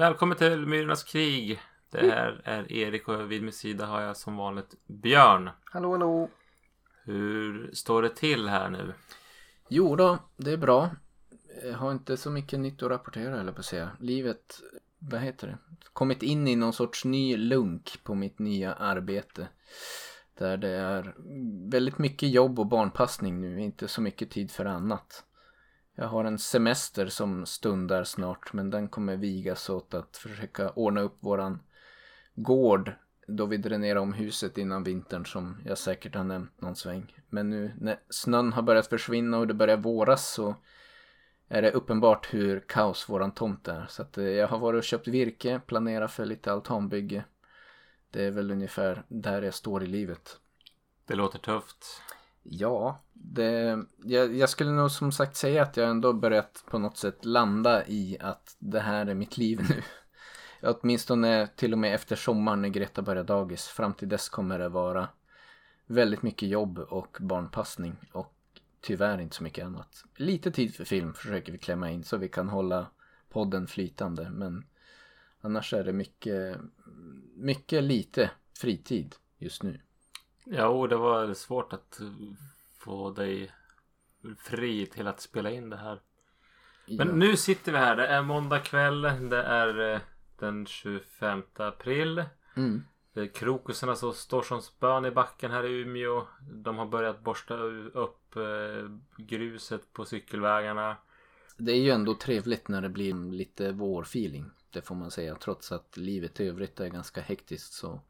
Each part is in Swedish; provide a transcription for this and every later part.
Välkommen till Myrornas krig. Det här är Erik och vid min sida har jag som vanligt Björn. Hallå hallå. Hur står det till här nu? Jo då, det är bra. Jag har inte så mycket nytt att rapportera eller på att säga. Livet, vad heter det? Kommit in i någon sorts ny lunk på mitt nya arbete. Där det är väldigt mycket jobb och barnpassning nu, inte så mycket tid för annat. Jag har en semester som stundar snart men den kommer vigas åt att försöka ordna upp våran gård då vi dränerar om huset innan vintern som jag säkert har nämnt någon sväng. Men nu när snön har börjat försvinna och det börjar våras så är det uppenbart hur kaos våran tomt är. Så att eh, jag har varit och köpt virke, planerat för lite altanbygge. Det är väl ungefär där jag står i livet. Det låter tufft. Ja, det, jag, jag skulle nog som sagt säga att jag ändå börjat på något sätt landa i att det här är mitt liv nu. Åtminstone till och med efter sommaren när Greta börjar dagis. Fram till dess kommer det vara väldigt mycket jobb och barnpassning och tyvärr inte så mycket annat. Lite tid för film försöker vi klämma in så vi kan hålla podden flytande men annars är det mycket, mycket lite fritid just nu. Ja, och det var svårt att få dig fri till att spela in det här. Men Ja. nu sitter vi här. Det är måndag kväll. Det är eh, den 25 april. Mm. Är krokusarna som står som spön i backen här i Umeå. De har börjat borsta upp eh, gruset på cykelvägarna. Det är ju ändå trevligt när det blir lite vårfeeling. Det får man säga. Trots att livet i övrigt är ganska hektiskt så.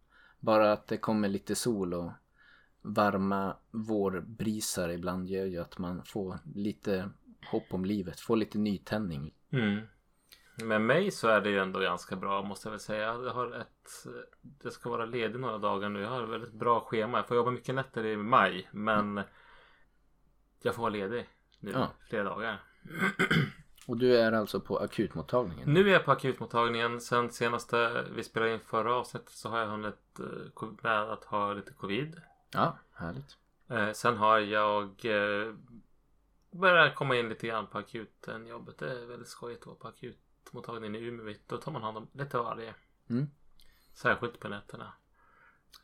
Bara att det kommer lite sol och varma vårbrisar ibland gör ju att man får lite hopp om livet. Får lite nytändning. Mm. Med mig så är det ju ändå ganska bra måste jag väl säga. Jag har ett... Det ska vara ledig några dagar nu. Jag har ett väldigt bra schema. Jag får jobba mycket nätter i maj. Men jag får vara ledig nu Ja. flera dagar. Och du är alltså på akutmottagningen? Nu är jag på akutmottagningen. Sen senaste vi spelade in förra avsnittet så har jag hunnit eh, med att ha lite covid. Ja, härligt. Eh, sen har jag eh, börjat komma in lite grann på akuten jobbet. Det är väldigt skojigt att vara på akutmottagningen i Umeå. Då tar man hand om lite av varje. Mm. Särskilt på nätterna.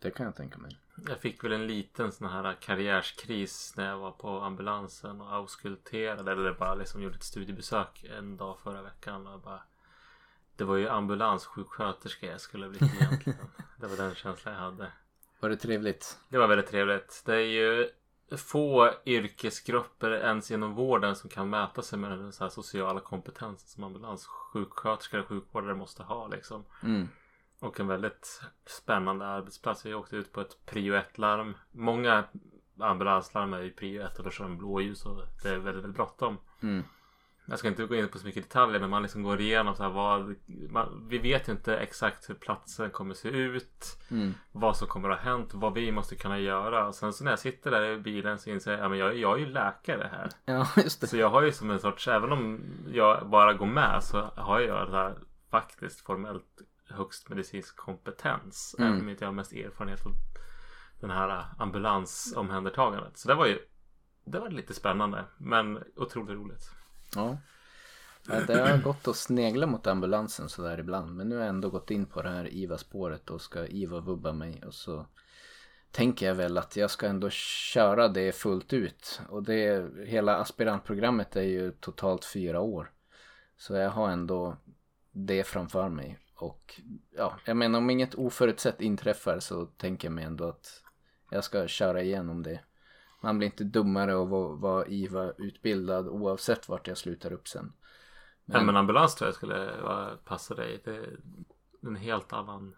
Det kan jag tänka mig. Jag fick väl en liten sån här karriärskris när jag var på ambulansen och auskulterade eller bara liksom gjorde ett studiebesök en dag förra veckan. Och bara, det var ju ambulanssjuksköterska jag skulle bli egentligen. det var den känslan jag hade. Var det trevligt? Det var väldigt trevligt. Det är ju få yrkesgrupper ens inom vården som kan mäta sig med den så här sociala kompetensen som ambulanssjuksköterskor och sjukvårdare måste ha liksom. Mm. Och en väldigt spännande arbetsplats. Jag åkte ut på ett prio 1-larm. Många ambulanslarm är ju prio 1 och då kör de blåljus och det är väldigt, väldigt bråttom. Mm. Jag ska inte gå in på så mycket detaljer men man liksom går igenom så här vad man, Vi vet ju inte exakt hur platsen kommer se ut. Mm. Vad som kommer att ha hänt. Vad vi måste kunna göra. Och sen så när jag sitter där i bilen så inser jag att jag, jag är ju läkare här. Ja, just det. Så jag har ju som en sorts, även om jag bara går med så har jag det här faktiskt formellt högst medicinsk kompetens. Mm. Även om inte jag har mest erfarenhet av den här ambulansomhändertagandet. Så det var ju det var lite spännande men otroligt roligt. Ja. Det har gått att snegla mot ambulansen sådär ibland. Men nu har jag ändå gått in på det här IVA-spåret och ska IVA vubba mig. Och så tänker jag väl att jag ska ändå köra det fullt ut. Och det, hela aspirantprogrammet är ju totalt fyra år. Så jag har ändå det framför mig. Och ja, jag menar om inget oförutsett inträffar så tänker jag mig ändå att jag ska köra igenom det. Man blir inte dummare av att vara IVA-utbildad oavsett vart jag slutar upp sen. Men, men ambulans tror jag skulle passa dig. Det är en helt annan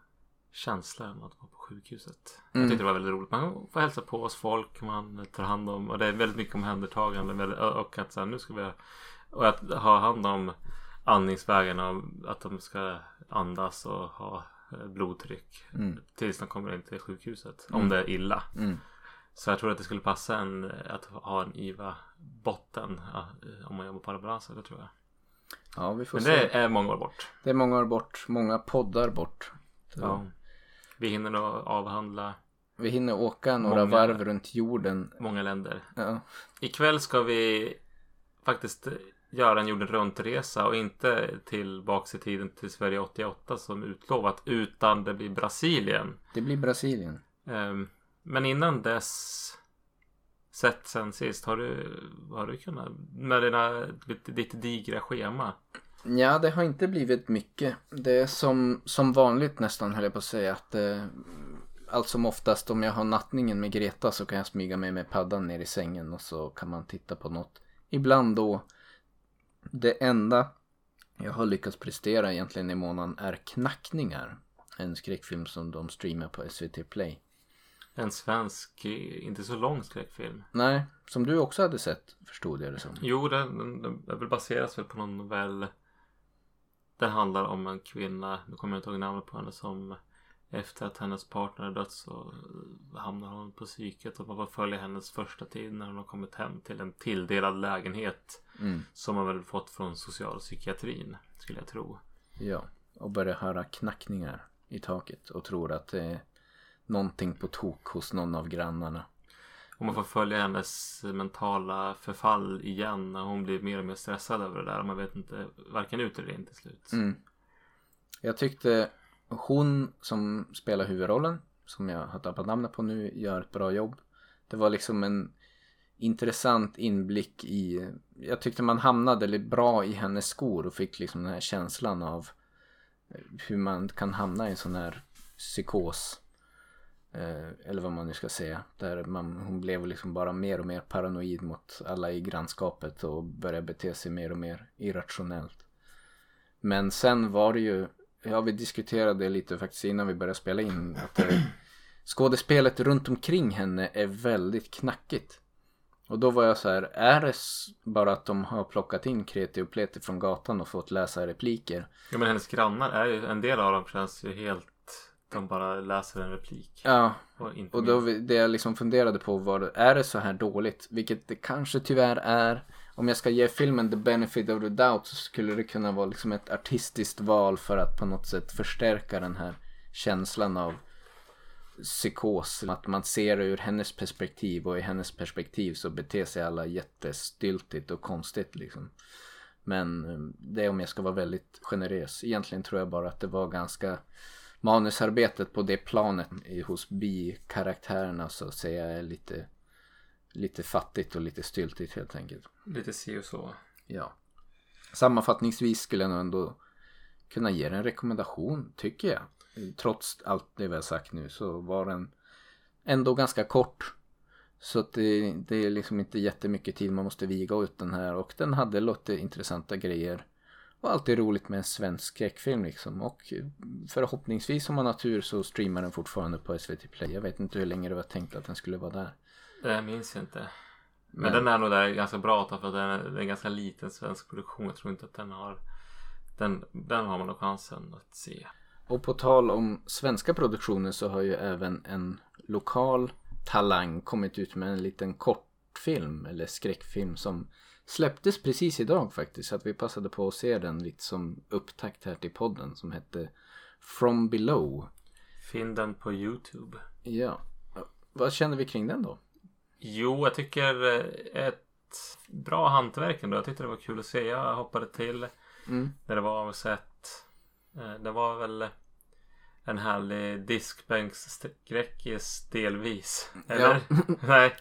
känsla än att vara på sjukhuset. Jag Mm. tyckte det var väldigt roligt. Man får hälsa på oss folk. Man tar hand om. Och det är väldigt mycket omhändertagande. Och att så här, nu ska vi Och att ha hand om andningsvägarna. och Att de ska andas och ha eh, blodtryck. Mm. Tills de kommer in till sjukhuset. Mm. Om det är illa. Mm. Så jag tror att det skulle passa en att ha en IVA-botten. Ja, om man jobbar på ambulanser. Det tror jag. Ja, vi får Men se. det är många år bort. Det är många år bort, många poddar bort. Så Ja. Vi hinner nog avhandla Vi hinner åka några Många- varv runt jorden. många länder. Ja. Ikväll ska vi faktiskt göra en jorden runt-resa och inte tillbaks i tiden till Sverige 88 som utlovat utan det blir Brasilien. Det blir Brasilien. Ehm, men innan dess sett sen sist har du, har du kunnat med dina, ditt, ditt digra schema Ja, det har inte blivit mycket. Det är som, som vanligt nästan höll jag på att säga att eh, allt som oftast om jag har nattningen med Greta så kan jag smyga mig med paddan ner i sängen och så kan man titta på något. Ibland då det enda jag har lyckats prestera egentligen i månaden är Knackningar. En skräckfilm som de streamar på SVT Play. En svensk, eh, inte så lång skräckfilm. Nej, som du också hade sett förstod jag det som. Jo, den, den, den baseras väl på någon novell. Det handlar om en kvinna, nu kommer jag inte ihåg namnet på henne, som efter att hennes partner är dött så hamnar hon på psyket och man får följa hennes första tid när hon har kommit hem till en tilldelad lägenhet Mm. som man väl fått från socialpsykiatrin skulle jag tro. Ja, och börjar höra knackningar i taket och tror att det är någonting på tok hos någon av grannarna. Och man får följa hennes mentala förfall igen när hon blir mer och mer stressad över det där man vet inte varken ut eller in till slut. Mm. Jag tyckte hon som spelar huvudrollen, som jag har tappat namnet på nu, gör ett bra jobb. Det var liksom en intressant inblick i, jag tyckte man hamnade bra i hennes skor och fick liksom den här känslan av hur man kan hamna i en sån här psykos. Eh, eller vad man nu ska säga. Där man, hon blev liksom bara mer och mer paranoid mot alla i grannskapet och började bete sig mer och mer irrationellt. Men sen var det ju, ja vi diskuterade det lite faktiskt innan vi började spela in. Att det, skådespelet runt omkring henne är väldigt knackigt. Och då var jag så här, är det bara att de har plockat in kreti och pleti från gatan och fått läsa repliker? Ja men hennes grannar är ju, en del av dem känns ju helt, de bara läser en replik. Ja, Och, och då det jag liksom funderade på var, är det så här dåligt? Vilket det kanske tyvärr är. Om jag ska ge filmen the benefit of the doubt så skulle det kunna vara liksom ett artistiskt val för att på något sätt förstärka den här känslan av psykos. Att man ser det ur hennes perspektiv och i hennes perspektiv så beter sig alla jättestyltigt och konstigt liksom. Men eh, det är om jag ska vara väldigt generös. Egentligen tror jag bara att det var ganska manusarbetet på det planet hos bikaraktärerna så att säga är lite, lite fattigt och lite styltigt helt enkelt. Lite si och så. Ja. Sammanfattningsvis skulle jag nog ändå kunna ge en rekommendation tycker jag. Trots allt det vi har sagt nu så var den ändå ganska kort. Så att det, det är liksom inte jättemycket tid man måste viga ut den här och den hade lite intressanta grejer. Och alltid roligt med en svensk skräckfilm liksom. Och förhoppningsvis om man har tur så streamar den fortfarande på SVT Play. Jag vet inte hur länge det var tänkt att den skulle vara där. Det minns jag inte. Men, Men- den är nog där ganska bra för att den är, det är en ganska liten svensk produktion. Jag tror inte att den har den, den har man nog chansen att se. Och på tal om svenska produktioner så har ju även en lokal talang kommit ut med en liten kortfilm eller skräckfilm som släpptes precis idag faktiskt. Så att vi passade på att se den lite som upptakt här till podden som hette From Below. Finn den på Youtube. Ja, vad känner vi kring den då? Jo, jag tycker eh, ett bra hantverk ändå. Jag tyckte det var kul att se. Jag hoppade till Mm. när det var sett. eh, Det var väl en härlig diskbänksskräckis delvis. Eller? Nej,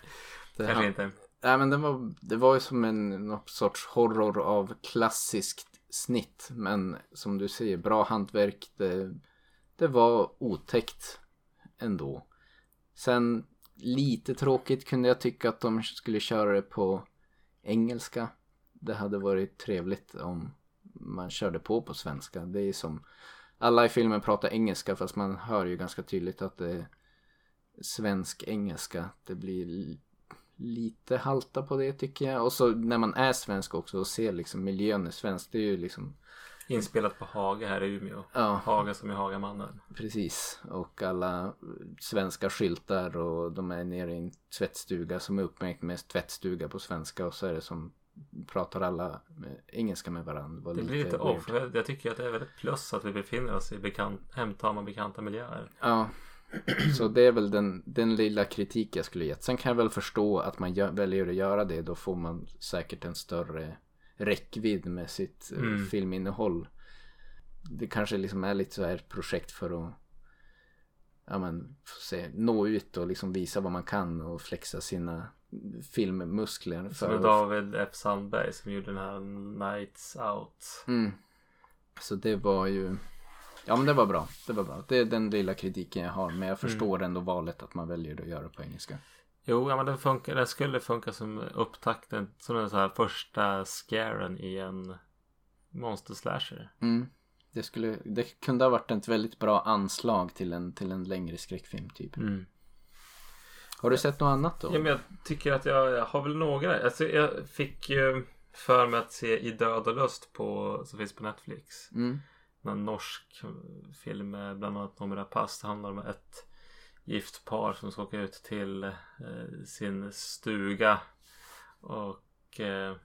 Det kanske inte. Nej men det var, det var ju som en någon sorts horror av klassiskt snitt. Men som du säger, bra hantverk. Det, det var otäckt ändå. Sen lite tråkigt kunde jag tycka att de skulle köra det på engelska. Det hade varit trevligt om man körde på på svenska. Det är som alla i filmen pratar engelska fast man hör ju ganska tydligt att det är svensk engelska. Det blir lite halta på det tycker jag. Och så när man är svensk också och ser liksom miljön är svensk. Det är ju liksom, Inspelat på Haga här i Umeå. ja Haga som är Hagamannen. precis. Och alla svenska skyltar och de är nere i en tvättstuga som är uppmärkt med tvättstuga på svenska. Och så är det som pratar alla med, engelska med varandra. var Det blir lite off. Jag jag tycker att det är väldigt plus att vi befinner oss i bekant, hemtama bekanta miljöer. Ja, så det är väl den, den lilla kritik jag skulle gett. Sen kan jag väl förstå att man gör, väljer att göra det. Då får man säkert en större räckvidd med sitt eh, Mm. filminnehåll. Det kanske liksom är lite så här ett projekt för att ja, men, se, nå ut och liksom visa vad man kan och flexa sina filmmuskler. Som För att- David F Sandberg som gjorde den här Nights Out. Mm. Så det var ju Ja men det var bra. Det var bra. Det är den lilla kritiken jag har. Men jag förstår ändå valet att man väljer att göra på engelska. Jo, ja, men den, funkar, den skulle funka som upptakten, som den så här första scaren i en monster slasher. Mm. Det, skulle, det kunde ha varit ett väldigt bra anslag till en, till en längre skräckfilm typ. Mm. Har du sett något annat då? Ja, men jag tycker att jag, jag har väl några. Alltså, jag fick ju för mig att se I död och lust på, som finns på Netflix. Mm. En norsk film med bland annat Noomi Rapace. Det handlar om ett gift par som ska åka ut till eh, sin stuga. Och eh,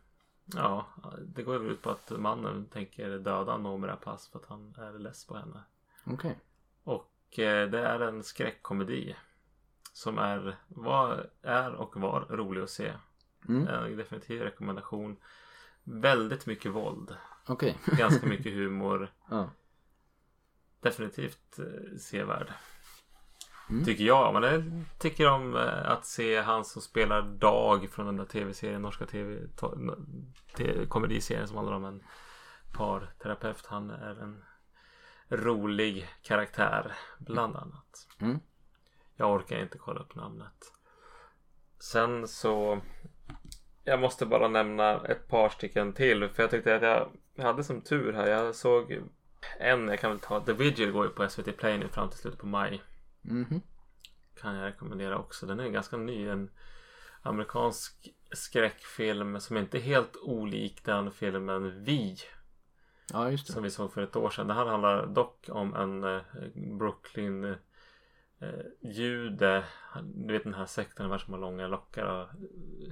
ja, det går ut på att mannen tänker döda Noomi Rapace för att han är less på henne. Okej. Och eh, det är en skräckkomedi. Som är, var, är och var rolig att se. Mm. En definitiv rekommendation. Väldigt mycket våld. Okej. Ganska mycket humor. ja. Definitivt eh, sevärd. Mm. Tycker jag. Men jag tycker om eh, att se han som spelar Dag från den där tv-serien. Norska tv, te, komediserien som handlar om en parterapeut. Han är en rolig karaktär. Bland annat. Mm. Jag orkar inte kolla upp namnet. Sen så Jag måste bara nämna ett par stycken till. För jag tyckte att jag, hade som tur här. Jag såg en, jag kan väl ta The Vigil går ju på SVT Play nu fram till slutet på maj. Mhm. Kan jag rekommendera också. Den är ganska ny. En amerikansk skräckfilm som inte är helt olik den filmen Vi. Ja. Som vi såg för ett år sedan. Det här handlar dock om en eh, Brooklyn eh, jude. Du vet den här sekten de här som har långa lockar och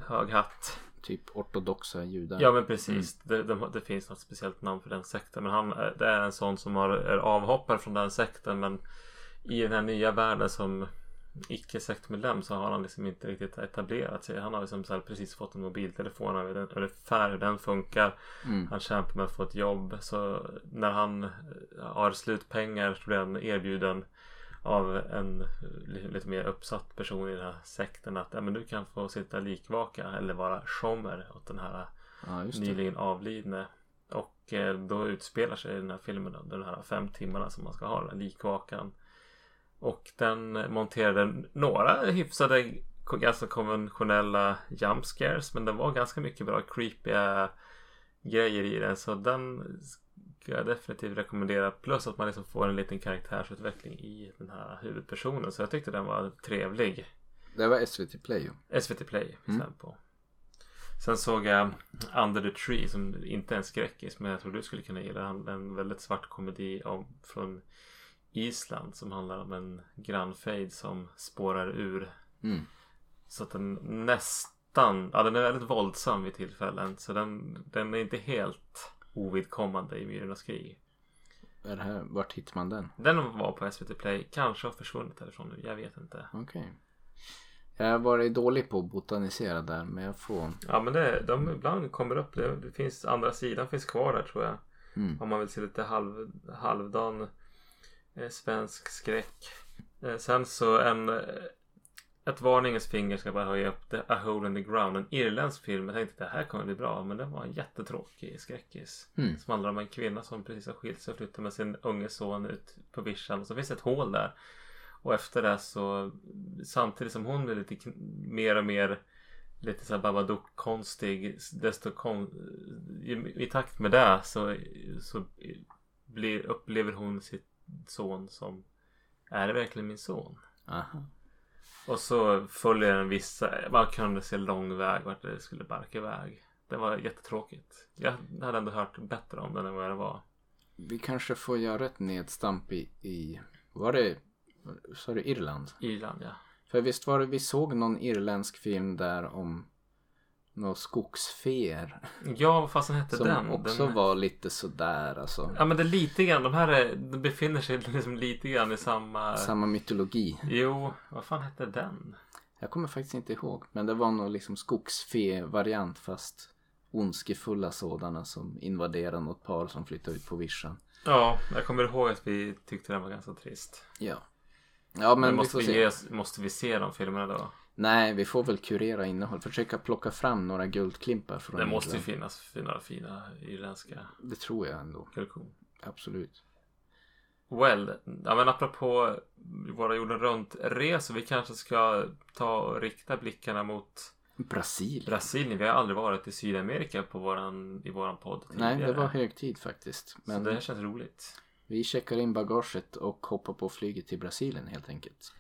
hög hatt. Typ ortodoxa judar. Ja men precis. Det, det, det finns något speciellt namn för den sekten. Men han är- det är en sån som har, är avhoppare från den sekten. Men i den här nya världen som icke sektmedlem så har han liksom inte riktigt etablerat sig. Han har liksom så precis fått en mobiltelefon. Han vet ungefär hur den funkar. Mm. Han kämpar med att få ett jobb. Så när han eh, har slutpengar så blir han erbjuden av en li- lite mer uppsatt person i den här sekten att ja, men du kan få sitta likvaka eller vara shomer åt den här Ja nyligen avlidne. Och eh, då utspelar sig den här filmen under de här fem timmarna som man ska ha den likvakan. Och den monterade några hyfsade ganska konventionella jump scares men det var ganska mycket bra creepiga grejer i den så den ska jag definitivt rekommendera. Plus att man liksom får en liten karaktärsutveckling i den här huvudpersonen så jag tyckte den var trevlig. Det var SVT Play ju. SVT Play Mm. den på. Sen såg jag Under the Tree som inte är en skräckis men jag tror du skulle kunna gilla den. En väldigt svart komedi om, från Island som handlar om en grannfejd som spårar ur. Mm. Så att den nästan, ja den är väldigt våldsam vid tillfällen. Så den, den är inte helt ovidkommande i Myrornas krig. Är det här, vart hittar man den? Den var på SVT Play, kanske har försvunnit härifrån nu, jag vet inte. Okej. Jag har varit dålig på att botanisera där men jag får. Ja men det, de ibland kommer upp, det, det finns andra sidan finns kvar där tror jag. Mm. Om man vill se lite halv, halvdan eh, svensk skräck. Eh, sen så en ett varningens finger ska bara höja upp. A Hole in the Ground. En irländsk film. Jag tänkte att det här kommer bli bra. Men den var en jättetråkig skräckis. Mm. Som handlar om en kvinna som precis har skilt sig och flyttar med sin unge son ut på vischan. Och så finns det ett hål där. Och efter det så samtidigt som hon blir lite mer och mer lite så här Babadook-konstig desto kon... i, i takt med det så, så blir, upplever hon sitt son som är det verkligen min son? Aha. Och så följer en viss man kunde se lång väg vart det skulle barka iväg. Det var jättetråkigt. Jag hade ändå hört bättre om den än vad det var. Vi kanske får göra ett nedstamp i, i var det, sa du Irland? Irland ja. För visst var det, vi såg någon irländsk film där om några skogsfeer. Ja vad fasen hette Som den? också den... var lite sådär alltså. Ja men det är lite grann. De här är, de befinner sig liksom lite grann i samma... Samma mytologi. Jo, vad fan hette den? Jag kommer faktiskt inte ihåg. Men det var nog liksom skogsfe-variant fast ondskefulla sådana som invaderar något par som flyttar ut på vischan. Ja, jag kommer ihåg att vi tyckte den var ganska trist. Ja. Ja men, Men måste vi, se. måste vi se de filmerna då? Nej, vi får väl kurera innehåll. Försöka plocka fram några guldklimpar från Det måste ju finnas fina, fina irländska Det tror jag ändå. guldkorn. Absolut. Well, ja men apropå våra jorden runt resor. Vi kanske ska ta och rikta blickarna mot Brasilien. Brasilien. Vi har aldrig varit i Sydamerika på våran, i våran podd Nej, det tidigare. var hög tid faktiskt. Men Men Så det här känns roligt. vi checkar in bagaget och hoppar på flyget till Brasilien helt enkelt.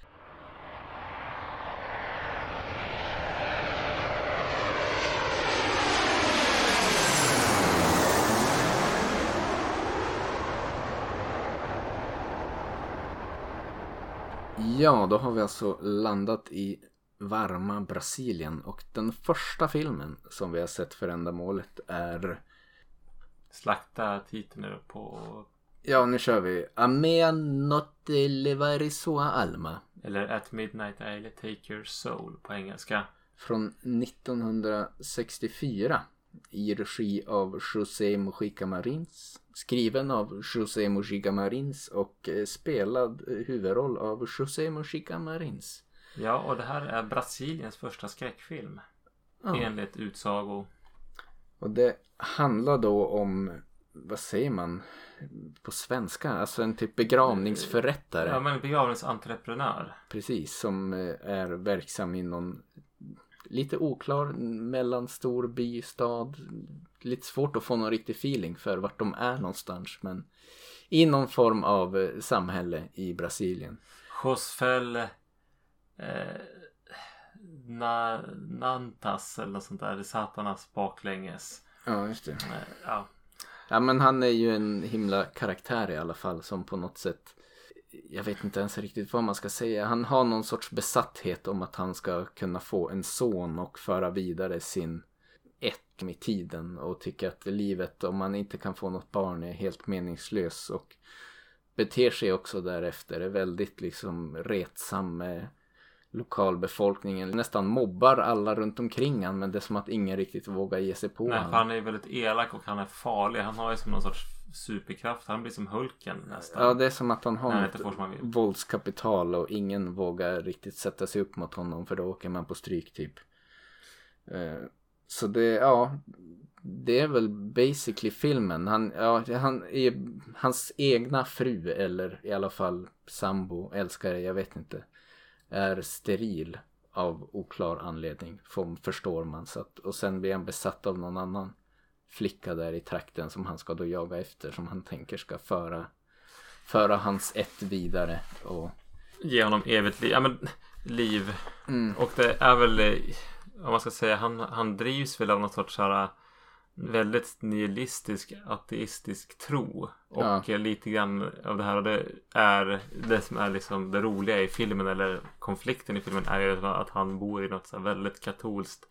Ja, då har vi alltså landat i varma Brasilien och den första filmen som vi har sett för ändamålet är Slakta titeln nu på Ja, nu kör vi. A mea notte levare sua alma. eller At Midnight I'll Take Your Soul på engelska. Från 1964. I regi av José Mujica Marins. Skriven av José Mujica Marins och eh, spelad eh, huvudroll av José Mujica Marins. Ja, och det här är Brasiliens första skräckfilm. Ja. Enligt utsago. Och det handlar då om, vad säger man på svenska? Alltså en typ begravningsförrättare. Ja, men begravningsentreprenör. Precis, som eh, är verksam i någon lite oklar mellanstor by, stad. Lite svårt att få någon riktig feeling för vart de är någonstans. Men i någon form av eh, samhälle i Brasilien. Josfel eh, na, Nantas eller något sånt där. Satanas baklänges. Ja, just det. Eh, ja. Ja, men han är ju en himla karaktär i alla fall som på något sätt jag vet inte ens riktigt vad man ska säga. Han har någon sorts besatthet om att han ska kunna få en son och föra vidare sin ett med tiden och tycker att livet om man inte kan få något barn är helt meningslös och beter sig också därefter. Är väldigt liksom retsam med lokalbefolkningen. Nästan mobbar alla runt omkring han men det är som att ingen riktigt vågar ge sig på Nej, för han är väldigt elak och han är farlig. Han har ju som någon sorts superkraft. Han blir som Hulken nästan. Ja, det är som att han har Nej, något våldskapital och ingen vågar riktigt sätta sig upp mot honom för då åker man på stryk typ. Eh, Så det, ja, det är väl basically filmen. Han, ja, han är, hans egna fru eller i alla fall sambo, älskare, jag vet inte, är steril av oklar anledning, förstår man. Så att, och sen blir han besatt av någon annan flicka där i trakten som han ska då jaga efter som han tänker ska föra föra hans ett vidare och Ge honom evigt liv. Ja, men liv. Mm. Och det är väl, eh, om man ska säga, han, han drivs väl av någon sorts här väldigt nihilistisk ateistisk tro. Och Ja. eh, lite grann av det här det är det som är liksom det roliga i filmen eller konflikten i filmen är ju att han bor i något så väldigt katolskt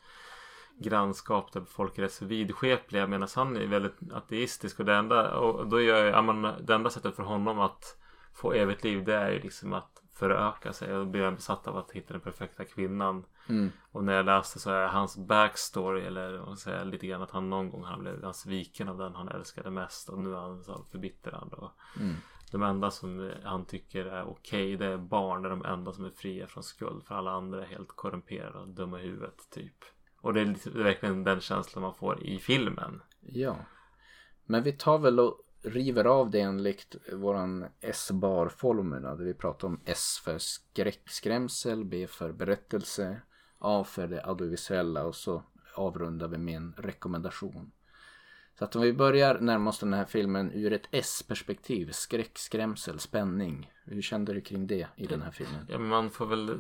grannskap där folk är så vidskepliga medan han är väldigt ateistisk och det enda, och då gör jag, ja, men, det enda sättet för honom att få evigt liv det är ju liksom att föröka sig och blir besatt av att hitta den perfekta kvinnan. mm, Och när jag läste så är hans backstory eller säga lite grann att han någon gång han blev sviken av den han älskade mest och nu är han så förbittrad. Och mm. de enda som han tycker är okej det är barn. Det är de enda som är fria från skuld. För alla andra är helt korrumperade och dumma i huvudet typ. Och det är, verkligen den känslan man får i filmen. ja. Men vi tar väl och river av det enligt våran S-bar-formula där vi pratar om S för skräck, skrämsel, B för berättelse, A för det audiovisuella och så avrundar vi med en rekommendation. Så att om vi börjar närma oss den här filmen ur ett S-perspektiv, skräck, skrämsel, spänning. Hur kände du kring det i den här filmen? Ja, man får väl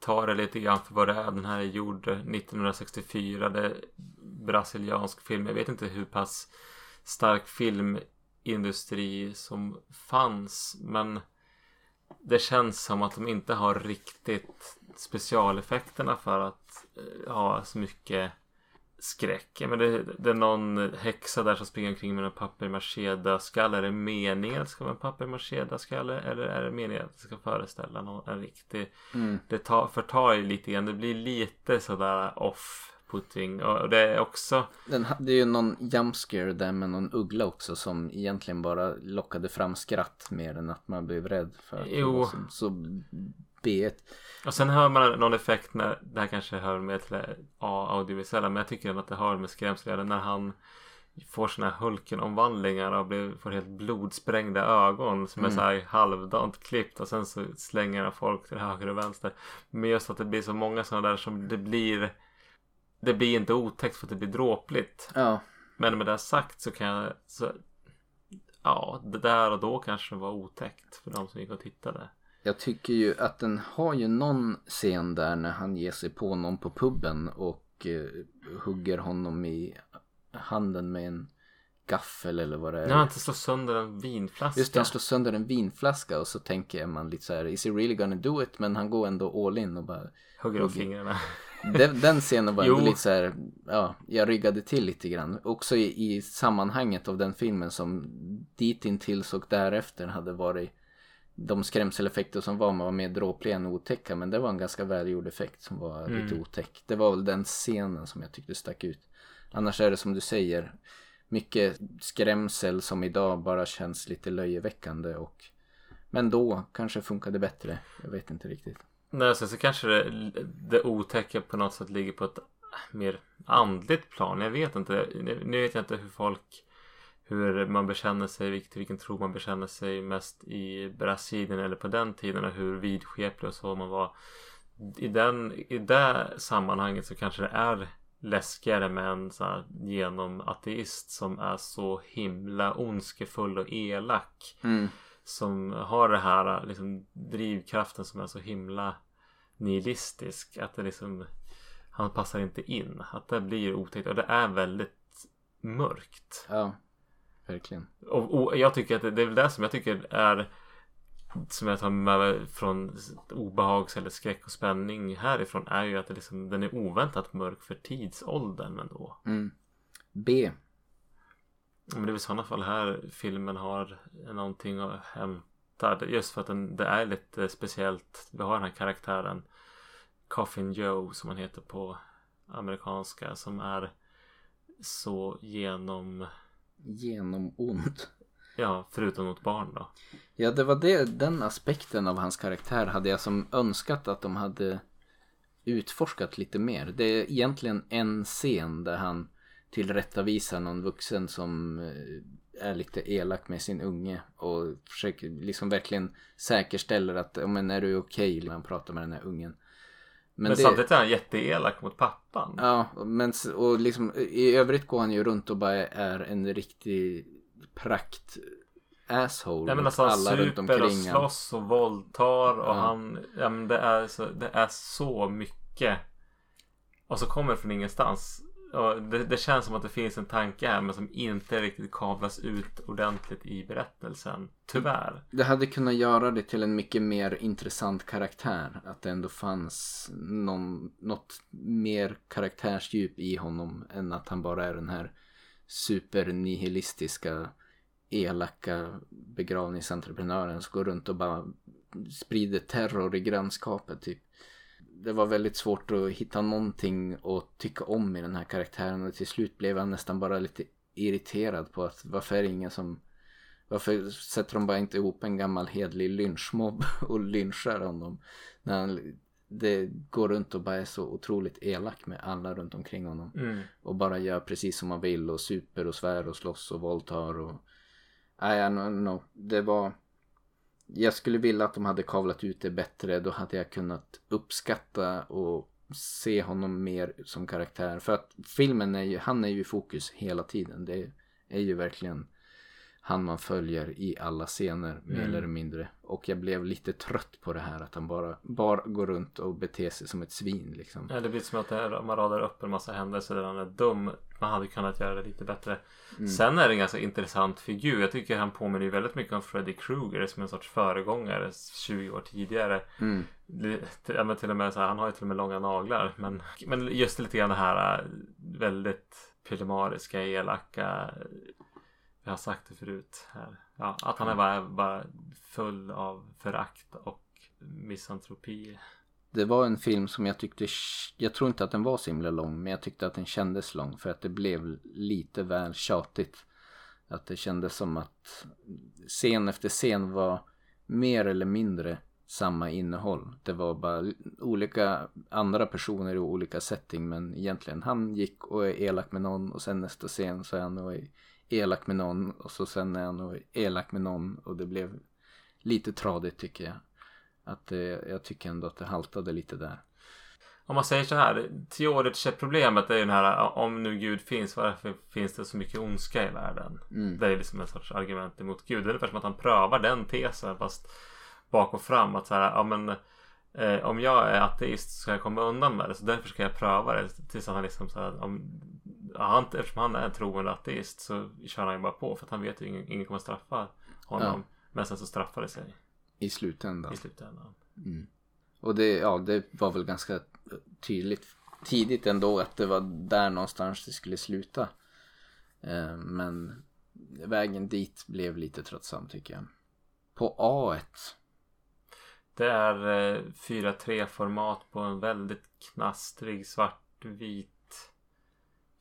ta det lite grann för vad det är. Den här är gjord 1964. Det är brasiliansk film. Jag vet inte hur pass stark filmindustri som fanns. Men det känns som att de inte har riktigt specialeffekterna för att eh, ha så mycket skräck. Men det, det är någon häxa där som springer omkring med en papier-maché-dödskalle. Är det meningen att det ska vara en papier-maché-dödskalle? Eller är det meningen att det ska föreställa någon, en riktig Mm. det tar, förtar ju lite grann. Det blir lite sådär off off-putting och det är också Den, det är ju någon jumpscare där med någon uggla också som egentligen bara lockade fram skratt mer än att man blev rädd för att Jo. så, så B1. och sen hör man någon effekt när det här kanske hör med till audiovisuella men jag tycker att det har med skrämsel när han får såna här Hulken-omvandlingar och blir, får helt blodsprängda ögon som är Mm. så här halvdant klippt och sen så slänger han folk till höger och vänster. Men just att det blir så många sådana där som det blir det blir inte otäckt för att det blir dråpligt. Ja, Men med det sagt så kan jag så, Ja, det där och då kanske var otäckt för de som gick och tittade. Jag tycker ju att den har ju någon scen där när han ger sig på någon på puben och eh, hugger honom i handen med en gaffel eller vad det är. När han slår sönder en vinflaska. Just det, han slår sönder en vinflaska och så tänker man lite så här, is he really gonna do it? Men han går ändå all in och bara Hugger av fingrarna. Den, den scenen var ändå lite så här, ja, jag ryggade till lite grann. Också i, i sammanhanget av den filmen som ditintills och därefter hade varit de skrämseleffekter som var, man var mer dråpliga än otäcka. Men det var en ganska välgjord effekt som var lite Mm. otäck. Det var väl den scenen som jag tyckte stack ut. Annars är det som du säger, mycket skrämsel som idag bara känns lite löjeväckande och men då kanske funkade bättre. Jag vet inte riktigt. Nej, så, så kanske det, det otäcka på något sätt ligger på ett mer andligt plan. Jag vet inte. Nu vet jag inte hur folk hur man bekänner sig, vilket, vilken tro man bekänner sig mest i Brasilien eller på den tiden och hur vidskeplig och så man var. I, den, I det sammanhanget så kanske det är läskigare med en så här genomateist som är så himla ondskefull och elak Mm. som har det här liksom drivkraften som är så himla nihilistisk att det liksom han passar inte in att det blir otäckt och det är väldigt mörkt Ja, verkligen. och, och jag tycker att det, det är väl det som jag tycker är som jag tar med mig från obehags eller skräck och spänning härifrån är ju att det liksom, den är oväntat mörk för tidsåldern ändå. Mm. B. Men det är väl i sådana fall här filmen har någonting att hämta. Just för att den, det är lite speciellt. Vi har den här karaktären Coffin Joe som han heter på amerikanska. Som är så genom, Genom ond. ja förutom mot barn då. Ja, det var det, den aspekten av hans karaktär hade jag som önskat att de hade utforskat lite mer. Det är egentligen en scen där han tillrättavisar någon vuxen som eh, är lite elak med sin unge och försöker liksom verkligen säkerställer att, men är du okej när han pratar med den här ungen. Men, samtidigt är han jätteelak mot pappan. Ja, men och liksom i övrigt går han ju runt och bara är en riktig prakt asshole Ja men alltså han alla runt super och omkring han. slåss och våldtar och Ja. han Ja men det är så, det är så mycket Och så kommer det från ingenstans och det, det känns som att det finns en tanke här men som inte riktigt kavlas ut ordentligt i berättelsen Tyvärr Det hade kunnat göra det till en mycket mer intressant karaktär. Att det ändå fanns någon, något mer karaktärsdjup i honom än att han bara är den här supernihilistiska elaka begravningsentreprenören som går runt och bara sprider terror i grannskapet typ. Det var väldigt svårt att hitta någonting att tycka om i den här karaktären och till slut blev han nästan bara lite irriterad på att varför är det ingen som varför sätter de bara inte ihop en gammal hedlig lynchmobb och lynchar honom? När han det går runt och bara är så otroligt elak med alla runt omkring honom. mm. Och bara gör precis som man vill och super och svär och slåss och våldtar och... Nej, don't know. Det var... Jag skulle vilja att de hade kavlat ut det bättre. Då hade jag kunnat uppskatta och se honom mer som karaktär. För att filmen är ju, han är ju i fokus hela tiden. Det är ju verkligen han man följer i alla scener mer Mm. eller mindre. Och jag blev lite trött på det här att han bara, bara går runt och beter sig som ett svin liksom. Ja, det blir som att man radar upp en massa händelser där han är dum. Man hade kunnat göra det lite bättre. Mm. Sen är det en ganska intressant figur. Jag tycker han påminner väldigt mycket om Freddy Krueger som en sorts föregångare 20 år tidigare. Mm. Ja, till och med så här, han har ju till och med långa naglar. Men, men just lite grann det här äh, väldigt pillemariska, elaka. Jag har sagt det förut här. Ja, att han är bara, bara full av förakt och misantropi. det var en film som jag tyckte, jag tror inte att den var så himla lång, men jag tyckte att den kändes lång för att det blev lite väl tjatigt. Att det kändes som att scen efter scen var mer eller mindre samma innehåll. Det var bara olika andra personer i olika setting men egentligen han gick och är elak med någon och sen nästa scen så är han och är elak med någon och så sen är han elak med någon och det blev lite tradigt tycker jag. Att det, jag tycker ändå att det haltade lite där. Om man säger så här. Teoretiskt problemet är ju den här om nu Gud finns varför finns det så mycket ondska i världen? Mm. Det är liksom en sorts argument emot Gud. Det är ungefär som att han prövar den tesen fast bak och fram. Att så här, ja men eh, om jag är ateist så ska jag komma undan med det. Så därför ska jag pröva det. Tills han liksom så här, om, han, eftersom han är en troende ateist så kör han ju bara på. För att han vet ju ingen, ingen kommer straffa honom. Ja. Men sen så straffar det sig. I slutändan. I slutändan. Mm. Och det, ja, det var väl ganska tydligt tidigt ändå att det var där någonstans det skulle sluta. Eh, men vägen dit blev lite tröttsam tycker jag. På A1 det är 4.3 eh, format på en väldigt knastrig svartvit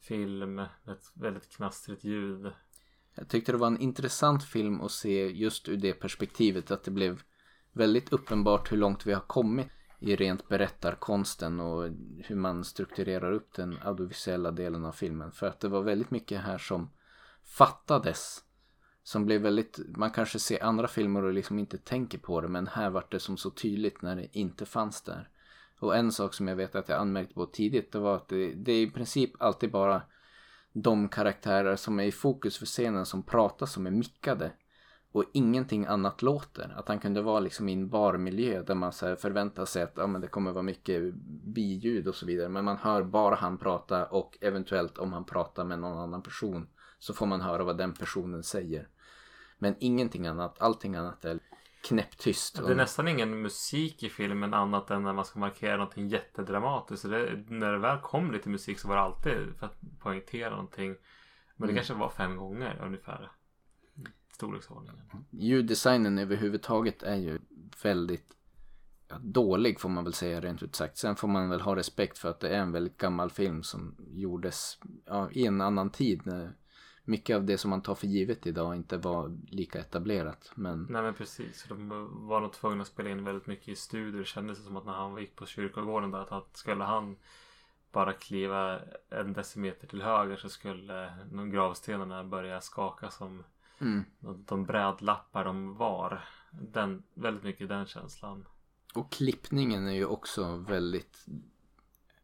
film med ett väldigt knastrigt ljud. Jag tyckte det var en intressant film att se just ur det perspektivet att det blev väldigt uppenbart hur långt vi har kommit i rent berättarkonsten och hur man strukturerar upp den audiovisuella delen av filmen. För att det var väldigt mycket här som fattades som blev väldigt, man kanske ser andra filmer och liksom inte tänker på det men här var det som så tydligt när det inte fanns där. Och en sak som jag vet att jag anmärkte på tidigt det var att det, det är i princip alltid bara de karaktärer som är i fokus för scenen som pratar som är mickade. Och ingenting annat låter. Att han kunde vara liksom i en barmiljö där man så förväntar sig att ja, men det kommer vara mycket biljud och så vidare. Men man hör bara han prata och eventuellt om han pratar med någon annan person så får man höra vad den personen säger. Men ingenting annat, allting annat är knäpptyst. Det är nästan ingen musik i filmen annat än när man ska markera någonting jättedramatiskt. Så det, när det väl kom lite musik så var det alltid för att poängtera någonting. Men det mm. kanske var fem gånger ungefär. Storleksordningen. Ljuddesignen överhuvudtaget är ju väldigt dålig får man väl säga rent ut sagt. Sen får man väl ha respekt för att det är en väldigt gammal film som gjordes ja, i en annan tid. När mycket av det som man tar för givet idag inte var lika etablerat. Men... Nej men precis. De var nog tvungna att spela in väldigt mycket i studier. Det kändes som att när han gick på kyrkogården där att skulle han bara kliva en decimeter till höger så skulle gravstenarna börja skaka som mm. de brädlappar de var. Den, väldigt mycket den känslan. Och klippningen är ju också väldigt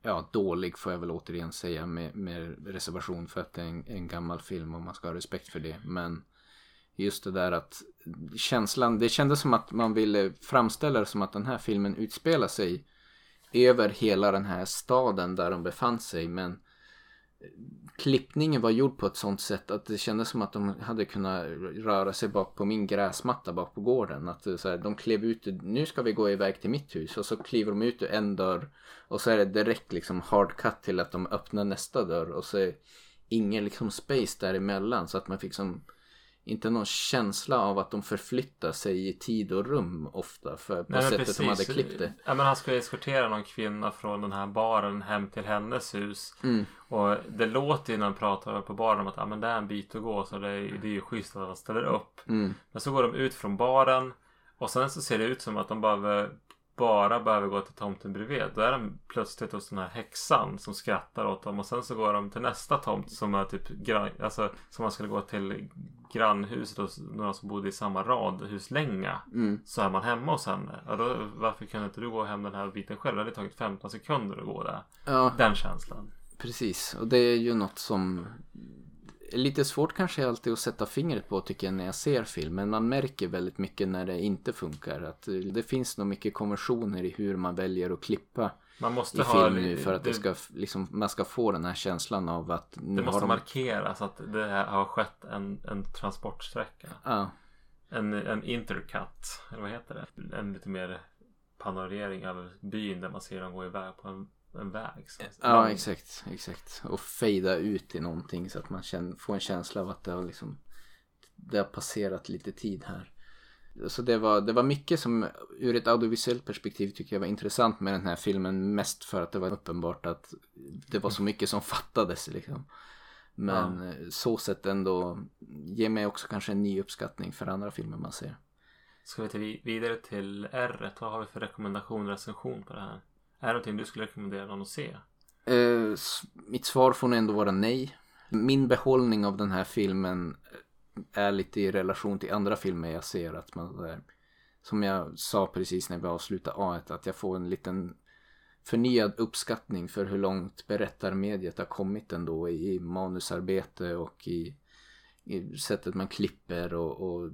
ja, dålig får jag väl återigen säga med, med reservation för att det är en, en, gammal film och man ska ha respekt för det. Men just det där att känslan, det kändes som att man ville framställa det som att den här filmen utspelar sig över hela den här staden där de befann sig. Men klippningen var gjord på ett sånt sätt att det kändes som att de hade kunnat röra sig bak på min gräsmatta bak på gården. Att så här, de klev ut, nu ska vi gå iväg till mitt hus. Och så kliver de ut ur en dörr. Och så är det direkt liksom hard cut till att de öppnar nästa dörr. Och så är ingen liksom space däremellan. Så att man fick som inte någon känsla av att de förflyttar sig i tid och rum ofta för på Nej, sättet precis. de hade klippt det. Ja men han skulle eskortera någon kvinna från den här baren hem till hennes hus. Mm. Och det låter ju när han pratar på baren om att ja, men det är en bit att gå så det är, det är ju schysst att han ställer upp. Mm. Men så går de ut från baren och sen så ser det ut som att de bara bara behöver gå till tomten bredvid. Då är de plötsligt hos den här häxan som skrattar åt dem. Och sen så går de till nästa tomt som är typ alltså som man skulle gå till grannhuset hos några som bodde i samma radhuslänga. Mm. Så är man hemma hos henne. Ja, då, varför kunde inte du gå hem den här biten själv? Det hade tagit 15 sekunder att gå där. Ja. Den känslan. Precis, och det är ju något som lite svårt kanske alltid att sätta fingret på tycker jag när jag ser film. Men man märker väldigt mycket när det inte funkar. Att det finns nog mycket konventioner i hur man väljer att klippa man måste i film ha, nu för att det, det, ska, liksom, man ska få den här känslan av att nu Det måste de... markeras att det här har skett en, en transportsträcka. Ja. En, en intercut, eller vad heter det? En lite mer panorering över byn där man ser dem gå iväg på en en väg. Så. Ja, exakt, exakt. Och fejda ut i någonting så att man känner, får en känsla av att det har liksom det har passerat lite tid här. Så det var, det var mycket som ur ett audiovisuellt perspektiv tycker jag var intressant med den här filmen. Mest för att det var uppenbart att det var så mycket som fattades liksom. Men ja. så sett ändå ger mig också kanske en ny uppskattning för andra filmer man ser. Ska vi ta vidare till R? Vad har vi för rekommendation recension på det här? Är det någonting du skulle rekommendera någon att se? Uh, mitt svar får nog ändå vara nej. Min behållning av den här filmen är lite i relation till andra filmer jag ser. Att man, eh, som jag sa precis när vi avslutade A1, att jag får en liten förnyad uppskattning för hur långt berättarmediet har kommit ändå i manusarbete och i, i sättet man klipper och, och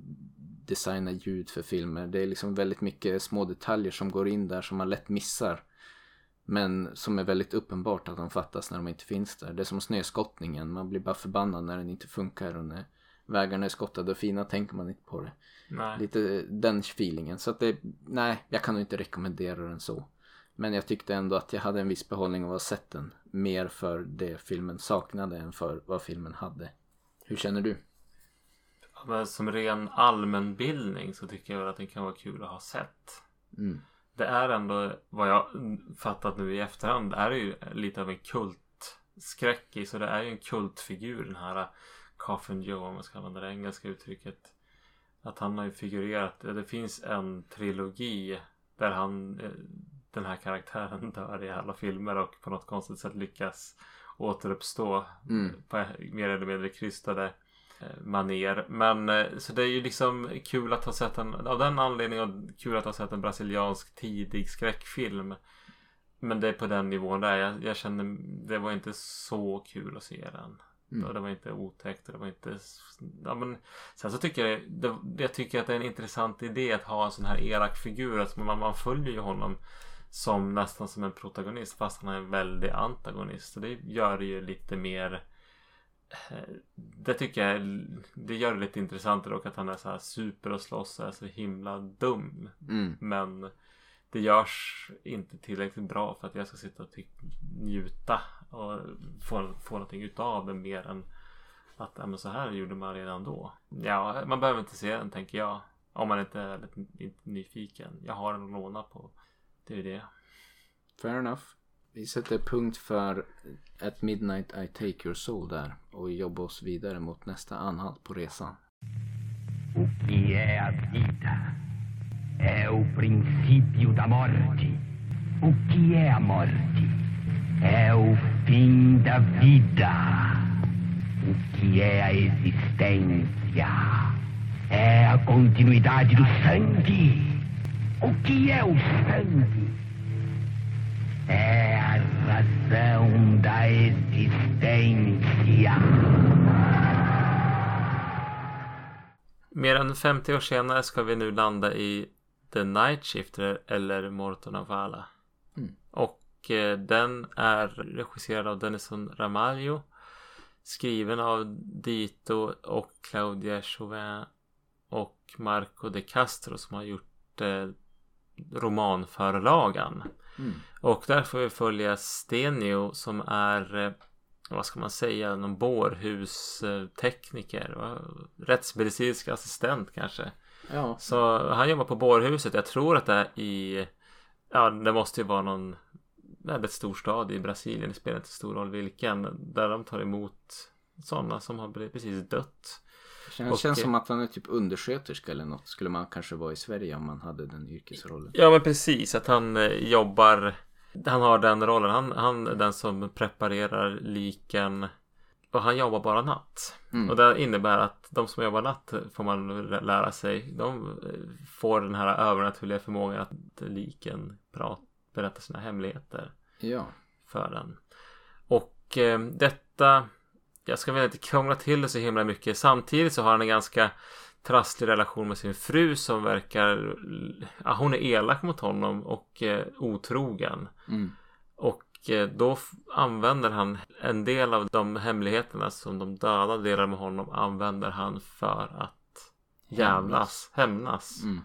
designar ljud för filmer. Det är liksom väldigt mycket små detaljer som går in där som man lätt missar. Men som är väldigt uppenbart att de fattas när de inte finns där. Det är som snöskottningen. Man blir bara förbannad när den inte funkar och när vägarna är skottade och fina tänker man inte på det. Nej. Lite den feelingen. Så att det, nej, jag kan nog inte rekommendera den så. Men jag tyckte ändå att jag hade en viss behållning av att ha sett den. Mer för det filmen saknade än för vad filmen hade. Hur känner du? Men som ren allmänbildning så tycker jag att den kan vara kul att ha sett. Mm. Det är ändå vad jag fattat nu i efterhand. Det är ju lite av en kultskräckis. Så det är ju en kultfigur den här Coffin Joe om man ska använda det engelska uttrycket. Att han har ju figurerat. Det finns en trilogi där han eh, den här karaktären dör i alla filmer och på något konstigt sätt lyckas återuppstå mm. på mer eller mindre krystade eh, maner. Men eh, så det är ju liksom kul att ha sett en av den anledningen och kul att ha sett en brasiliansk tidig skräckfilm. Men det är på den nivån där. Jag, jag känner det var inte så kul att se den. Mm. Och det var inte otäckt och det var inte... Ja, men, sen så tycker jag, det, jag tycker att det är en intressant idé att ha en sån här elak figur. Alltså man, man följer ju honom som nästan som en protagonist fast han är en väldig antagonist. Och det gör det ju lite mer eh, det tycker jag det gör det lite intressantare och att han är så här super och slåss och är så himla dum. Mm. Men det görs inte tillräckligt bra för att jag ska sitta och njuta och få, få någonting utav det mer än att ja, men så här gjorde man redan då. Ja, man behöver inte se den tänker jag. Om man inte är lite nyfiken. Jag har den att låna på det är det. Fair enough. Vi sätter punkt för At Midnight I Take Your Soul där och jobbar oss vidare mot nästa anhalt på resan. Vida? É o princípio da morte. O que é a morte? É o fim da vida. O que é a existência? É a continuidade do sangue. O que é o sangue? É a razão da existência. Mer än 50 år senare ska vi nu landa i The Night Shifter eller Morton of Vala. Mm. Och eh, den är regisserad av Denison Ramalho. Skriven av Dito och Claudia Chauvin och Marco de Castro som har gjort eh, romanförlagan. Mm. Och där får vi följa Stenio som är eh, vad ska man säga, någon bårhustekniker. Rättsmedicinsk assistent kanske. Ja. Så han jobbar på bårhuset. Jag tror att det är i, ja det måste ju vara någon väldigt stor stad i Brasilien. Det spelar inte stor roll vilken. Där de tar emot sådana som har precis dött. Det känns som att han är typ undersköterska eller något. Skulle man kanske vara i Sverige om man hade den yrkesrollen. Ja men precis att han eh, jobbar. Han har den rollen. Han, han är den som preparerar liken. Och han jobbar bara natt. Mm. Och det innebär att de som jobbar natt får man lära sig. De eh, får den här övernaturliga förmågan att liken berättar sina hemligheter. Ja. För den. Och eh, detta jag ska väl inte krångla till det så himla mycket. Samtidigt så har han en ganska trasslig relation med sin fru som verkar... Ja, hon är elak mot honom och eh, otrogen. Mm. Och eh, då använder han en del av de hemligheterna som de döda delar med honom använder han för att jävlas, hämnas. Mm.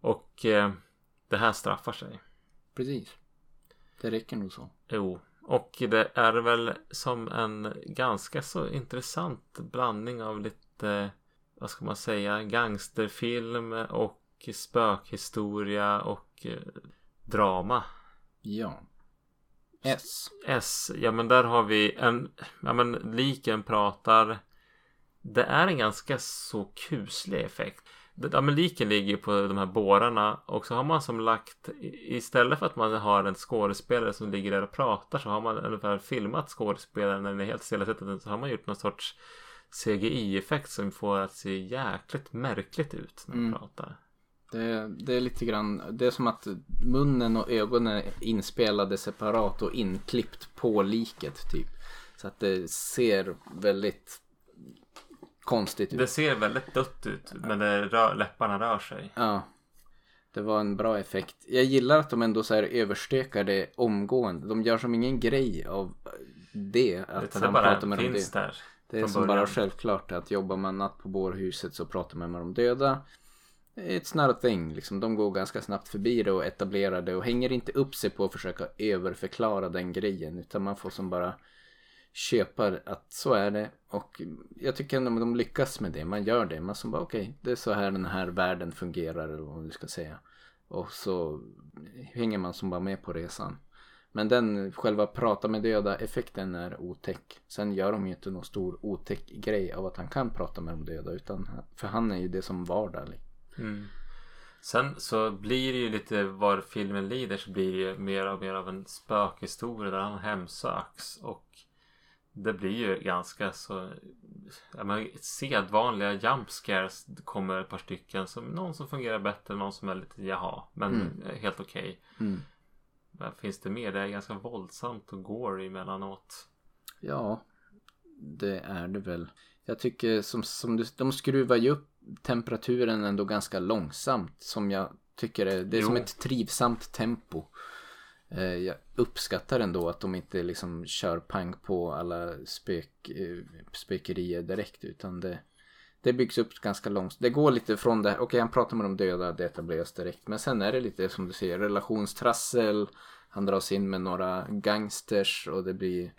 Och eh, det här straffar sig. Precis. Det räcker nog så. Jo. Och det är väl som en ganska så intressant blandning av lite vad ska man säga, gangsterfilm och spökhistoria och eh, drama. Ja. S. S, ja men där har vi en, ja men liken pratar. Det är en ganska så kuslig effekt. Ja men liken ligger på de här bårarna och så har man som lagt istället för att man har en skådespelare som ligger där och pratar så har man ungefär filmat skådespelaren när den är helt stillasittande så har man gjort någon sorts CGI-effekt som får att se jäkligt märkligt ut när man Mm. pratar. Det, det är lite grann, det är som att munnen och ögonen är inspelade separat och inklippt på liket typ. Så att det ser väldigt konstigt ut. Det ser väldigt dött ut men det rör, läpparna rör sig. Ja. Det var en bra effekt. Jag gillar att de ändå så här överstökar det omgående. De gör som ingen grej av det. Att det han bara pratar med finns döda. där. Det är som början. bara självklart att jobbar man natt på bårhuset så pratar man med de döda. It's not a thing. Liksom, de går ganska snabbt förbi det och etablerar det och hänger inte upp sig på att försöka överförklara den grejen. Utan man får som bara köpa att så är det. Och jag tycker ändå att de lyckas med det. Man gör det. Man som bara okej, det är så här den här världen fungerar eller vad man nu ska säga. Och så hänger man som bara med på resan. Men den själva prata med döda effekten är otäck. Sen gör de ju inte någon stor otäck grej av att han kan prata med de döda. Utan, för han är ju det som vardag. Mm. Sen så blir det ju lite var filmen lider så blir det ju mer och mer av en spökhistoria där han hemsöks. Och det blir ju ganska så ja, men, sedvanliga jump scares. Kommer ett par stycken. Som, någon som fungerar bättre, någon som är lite jaha. Men Mm. helt okej. Mm. Vad finns det mer? Det är ganska våldsamt och gory emellanåt. Ja, det är det väl. Jag tycker som, som du, de skruvar ju upp temperaturen ändå ganska långsamt. Som jag tycker är, det är som Jo. ett trivsamt tempo. Eh, Jag uppskattar ändå att de inte liksom kör pang på alla spök, eh, spökerier direkt. Utan det, det byggs upp ganska långsamt. Det går lite från det, okej han pratar med de döda, det etableras direkt. Men sen är det lite som du säger, relationstrassel. Han dras in med några gangsters och det blir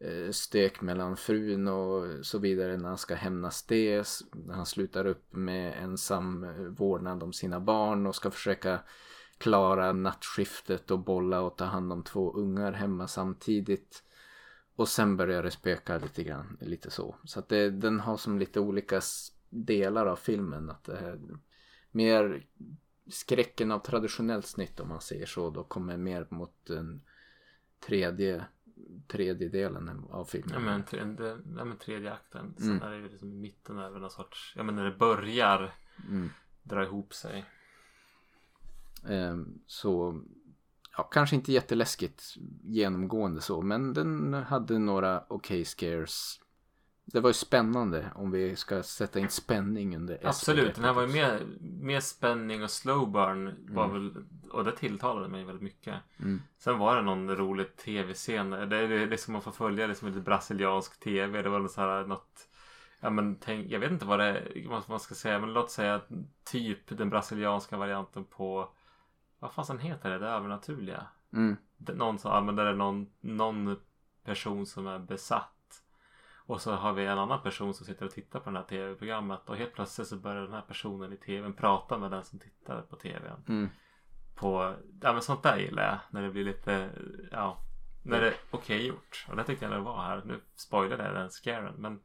Eh, stök mellan frun och så vidare när han ska hämnas det. När han slutar upp med ensam vårdnad om sina barn och ska försöka klara nattskiftet och bolla och ta hand om två ungar hemma samtidigt. Och sen börjar det spöka lite grann, lite så. Så att det, den har som lite olika delar av filmen. Att det är mer skräcken av traditionellt snitt om man säger så. Då kommer mer mot den tredje, tredje delen av filmen. Ja men, tre, det, ja, men tredje akten. Sen Mm. är det liksom i mitten över någon sorts. Ja men när det börjar Mm. dra ihop sig. Ehm, så ja, kanske inte jätteläskigt genomgående så, men den hade några okej scares. Det var ju spännande om vi ska sätta in spänning under S Absolut, den här var ju mer, mer spänning och slow burn var väl, och det tilltalade mig väldigt mycket. Mm. Sen var det någon rolig tv-scen. Det är det, det som man får följa liksom lite brasiliansk tv. Det var något så här något Ja men tänk, jag vet inte vad det vad man ska säga men låt säga typ den brasilianska varianten på Vad fasen heter det? Det övernaturliga? Mm. Det- Någon som använder det någon, någon person som är besatt. Och så har vi en annan person som sitter och tittar på det här tv-programmet och helt plötsligt så börjar den här personen i tvn prata med den som tittar på tvn. Mm. På, ja men sånt där gillar jag. När det blir lite, ja. När det är okej gjort. Och det tyckte jag det var här. Nu spoilade jag den scaren. Men,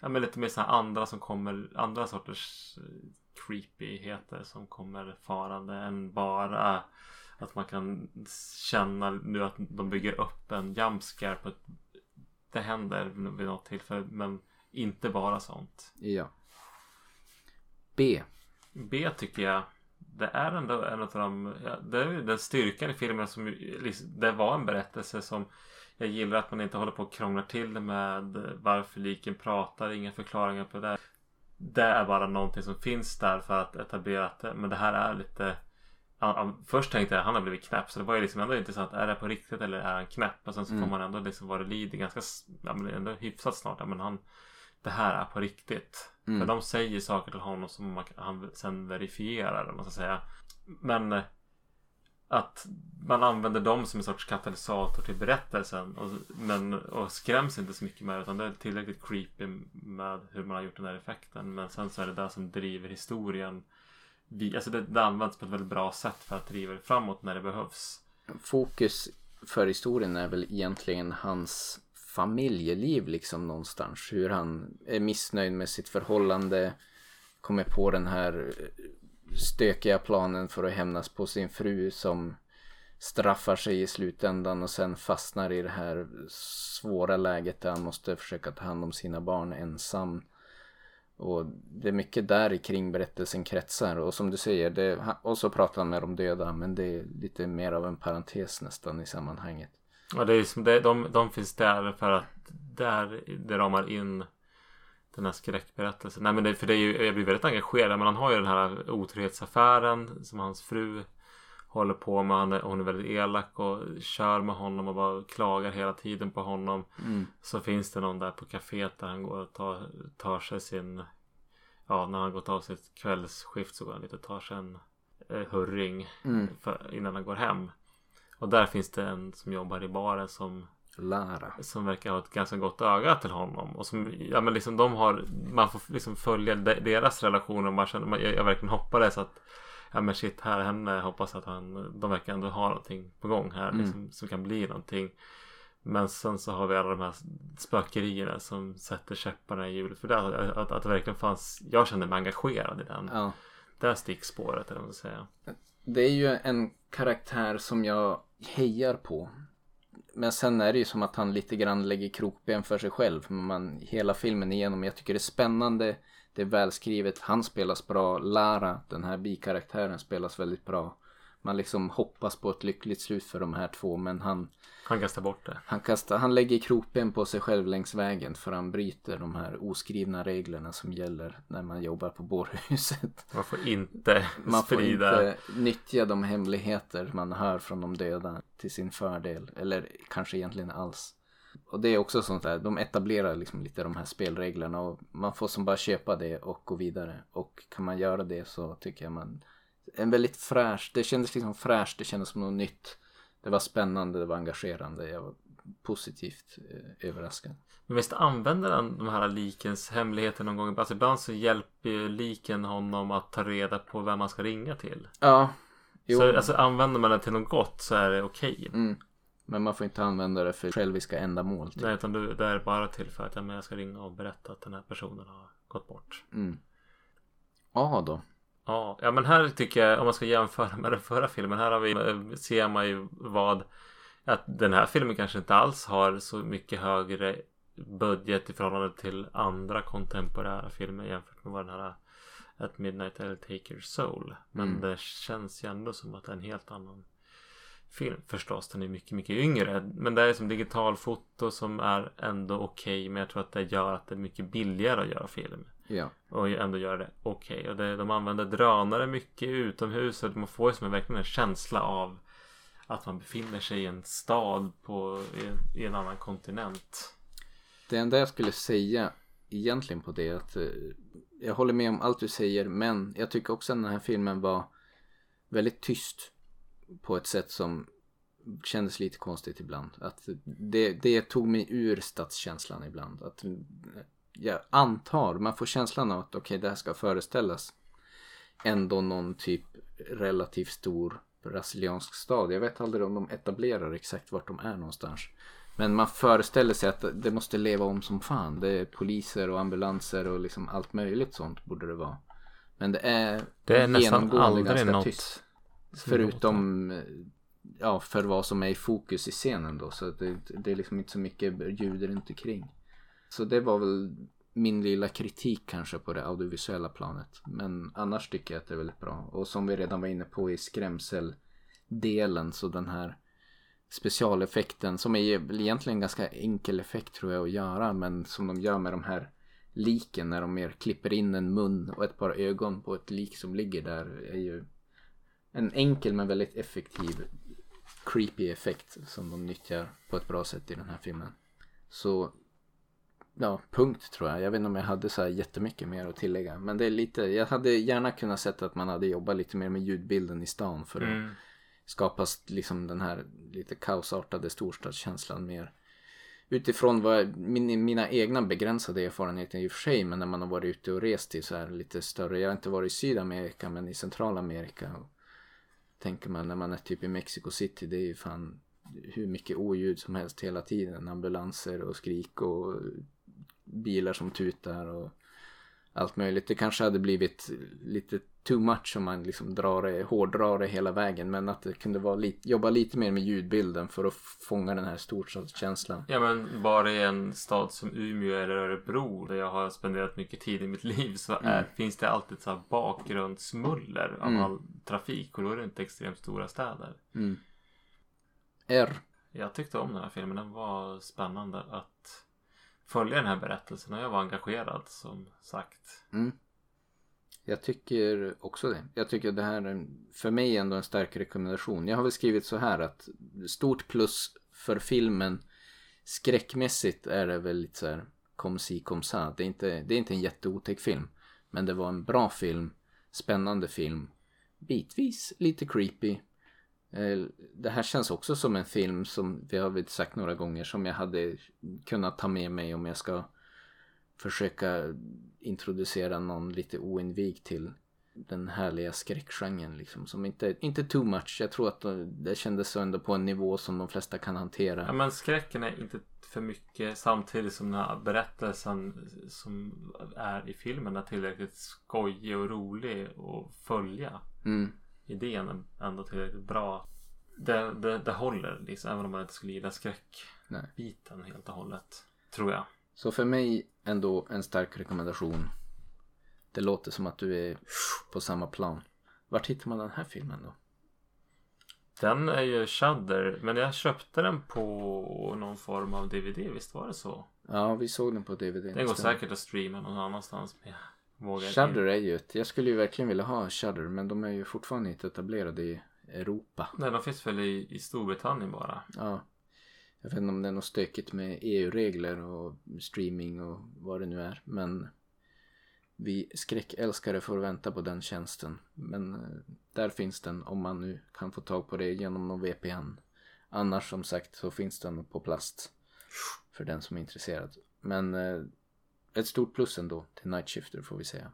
ja men lite mer så här andra som kommer, andra sorters eh, creepyheter som kommer farande än bara att man kan känna nu att de bygger upp en jump scare på ett, det händer vid något tillfälle men inte bara sånt. Ja. B. B tycker jag det är ändå en av de ja, det är den styrkan i filmen som liksom, det var en berättelse som jag gillar att man inte håller på och krånglar till det med varför liken pratar, inga förklaringar på det. Det är bara någonting som finns där för att etablera att det, men det här är lite ja, ja, Först tänkte jag att han har blivit knäpp så det var ju liksom ändå intressant. Är det på riktigt eller är han knäpp? Och sen så får Mm. man ändå liksom vad det lider ganska ja, men ändå hyfsat snart. Ja, men han Det här är på riktigt. Mm. För de säger saker till honom som man, han sen verifierar. om Man ska säga. Men att man använder dem som en sorts katalysator till berättelsen. Och, men, och skräms inte så mycket med det. Utan det är tillräckligt creepy med hur man har gjort den här effekten. Men sen så är det det som driver historien. Vi, alltså det, det används på ett väldigt bra sätt för att driva det framåt när det behövs. Fokus för historien är väl egentligen hans familjeliv liksom någonstans. Hur han är missnöjd med sitt förhållande. Kommer på den här stökiga planen för att hämnas på sin fru som straffar sig i slutändan och sen fastnar i det här svåra läget där han måste försöka ta hand om sina barn ensam. Och det är mycket där kring berättelsen kretsar och som du säger, det, och så pratar han med de döda men det är lite mer av en parentes nästan i sammanhanget. Ja, det är som det, de, de finns där för att där det ramar in den här skräckberättelsen. Nej men det, för det är ju, jag blir väldigt engagerad. Men han har ju den här otrohetsaffären som hans fru håller på med. Är, hon är väldigt elak och kör med honom och bara klagar hela tiden på honom. Mm. Så finns det någon där på kaféet där han går och tar, tar sig sin Ja när han gått av sitt kvällsskift så går han lite och tar sig en eh, hurring Mm. för, innan han går hem. Och där finns det en som jobbar i baren som Lara. som verkar ha ett ganska gott öga till honom. Och som, ja men liksom de har, man får liksom följa de, deras relation och man känner, man, jag, jag verkligen hoppades att Ja men shit här henne hoppas att han, de verkar ändå ha någonting på gång här Mm. liksom, som kan bli någonting. Men sen så har vi alla de här spökerierna som sätter käpparna i hjulet för det. Att, att, att det verkligen fanns, jag kände mig engagerad i den. Ja. Det här stickspåret eller vad man ska säga. Det är ju en karaktär som jag hejar på. Men sen är det ju som att han lite grann lägger krokben för sig själv. Man, hela filmen igenom. Jag tycker det är spännande. Det är välskrivet. Han spelas bra. Lara, den här bikaraktären, spelas väldigt bra. Man liksom hoppas på ett lyckligt slut för de här två. Men han, Han kastar bort det. han, kastar, han lägger krokben på sig själv längs vägen. För han bryter de här oskrivna reglerna som gäller när man jobbar på bårhuset. Man får inte Man får sprida. inte nyttja de hemligheter man hör från de döda till sin fördel. Eller kanske egentligen alls. Och det är också sånt där, de etablerar liksom lite de här spelreglerna och man får som bara köpa det och gå vidare. Och kan man göra det så tycker jag man... En väldigt fräsch, det kändes liksom fräscht, det kändes som något nytt. Det var spännande, det var engagerande, jag var positivt eh, överraskad. Men visst använder han de här likens hemligheter någon gång? Alltså ibland så hjälper ju liken honom att ta reda på vem man ska ringa till. Ja, jo. Så alltså använder man det till något gott så är det okej. Mm. Men man får inte använda det för själviska ändamål. Typ. Nej, utan du, det är bara till för att ja, men jag ska ringa och berätta att den här personen har gått bort. Mm. Då. Ja, ja men här tycker jag om man ska jämföra med den förra filmen. Här har vi, eh, ser man ju vad att den här filmen kanske inte alls har så mycket högre budget i förhållande till andra kontemporära filmer jämfört med vad den här At Midnight I'll Take Your Soul. Men Mm. det känns ju ändå som att det är en helt annan film. Förstås, den är mycket, mycket yngre. Men det är som digitalfoto som är ändå okej. men jag tror att det gör att det är mycket billigare att göra film. Ja. Och ändå göra det okej. Och det, de använder drönare mycket utomhus. Och man får ju som en, verkligen en känsla av att man befinner sig i en stad på, i, en- i en annan kontinent. Det enda jag skulle säga egentligen på det att eh, jag håller med om allt du säger men jag tycker också att den här filmen var väldigt tyst på ett sätt som kändes lite konstigt ibland. Att det, det tog mig ur stadskänslan ibland. Att jag antar, man får känslan av att okej det här ska föreställas ändå någon typ relativt stor brasiliansk stad. Jag vet aldrig om de etablerar exakt vart de är någonstans. Men man föreställer sig att det måste leva om som fan. Det är poliser och ambulanser och liksom allt möjligt sånt borde det vara. Men det är, Det är nästan aldrig något tyst. Förutom eh, ja, för vad som är i fokus i scenen då. Så det, det är liksom inte så mycket ljud runt omkring. Så det var väl min lilla kritik kanske på det audiovisuella planet. Men annars tycker jag att det är väldigt bra. Och som vi redan var inne på i skrämseldelen så den här specialeffekten som är egentligen en ganska enkel effekt tror jag att göra. Men som de gör med de här liken när de mer klipper in en mun och ett par ögon på ett lik som ligger där är ju en enkel men väldigt effektiv creepy effekt som de nyttjar på ett bra sätt i den här filmen. Så ja, punkt tror jag. Jag vet inte om jag hade så här jättemycket mer att tillägga. Men det är lite, jag hade gärna kunnat sett att man hade jobbat lite mer med ljudbilden i stan för att Mm. skapas liksom den här lite kaosartade storstadskänslan mer utifrån vad, min, mina egna begränsade erfarenheter i och för sig men när man har varit ute och rest i så här lite större, jag har inte varit i Sydamerika men i Centralamerika och tänker man när man är typ i Mexico City det är ju fan hur mycket oljud som helst hela tiden. Ambulanser och skrik och bilar som tutar och allt möjligt. Det kanske hade blivit lite too much om man liksom drar det, hårdrar det hela vägen. Men att det kunde vara lite, jobba lite mer med ljudbilden för att fånga den här storstadskänslan. Ja men bara i en stad som Umeå eller Örebro där jag har spenderat mycket tid i mitt liv så är, mm. finns det alltid så här bakgrundsmuller av mm. all trafik och då är det inte extremt stora städer. Mm. R. Jag tyckte om den här filmen. Den var spännande att följa den här berättelsen och jag var engagerad som sagt. Mm. Jag tycker också det. Jag tycker det här är för mig ändå en stark rekommendation. Jag har väl skrivit så här att stort plus för filmen skräckmässigt är det väl lite så här kom si kom sa. Det är inte, det är inte en jätteotäck film. Men det var en bra film, spännande film, bitvis lite creepy. Eh, det här känns också som en film som vi har väl sagt några gånger som jag hade kunnat ta med mig om jag ska försöka introducera någon lite oinvigd till den härliga skräckgenren liksom. Som inte, inte too much. Jag tror att det kändes ändå på en nivå som de flesta kan hantera. Ja men skräcken är inte för mycket samtidigt som den här berättelsen som är i filmen är tillräckligt skojig och rolig att följa. Mm. Idén ändå tillräckligt bra. Det, det, det håller liksom även om man inte skulle gilla skräckbiten helt och hållet. Tror jag. Så för mig ändå en stark rekommendation. Det låter som att du är på samma plan. Vart hittar man den här filmen då? Den är ju Shudder men jag köpte den på någon form av DVD, visst var det så? Ja, vi såg den på DVD. Den går säkert att streama någon annanstans. Shudder är ju ett, jag skulle ju verkligen vilja ha Shudder men de är ju fortfarande inte etablerade i Europa. Nej, de finns väl i, i Storbritannien bara. Ja. Jag vet inte om det är något stökigt med EU-regler och streaming och vad det nu är. Men vi skräckälskare får vänta på den tjänsten. Men eh, där finns den om man nu kan få tag på det genom någon VPN. Annars som sagt så finns den på plast. För den som är intresserad. Men eh, ett stort plus ändå till Night Shifter får vi säga.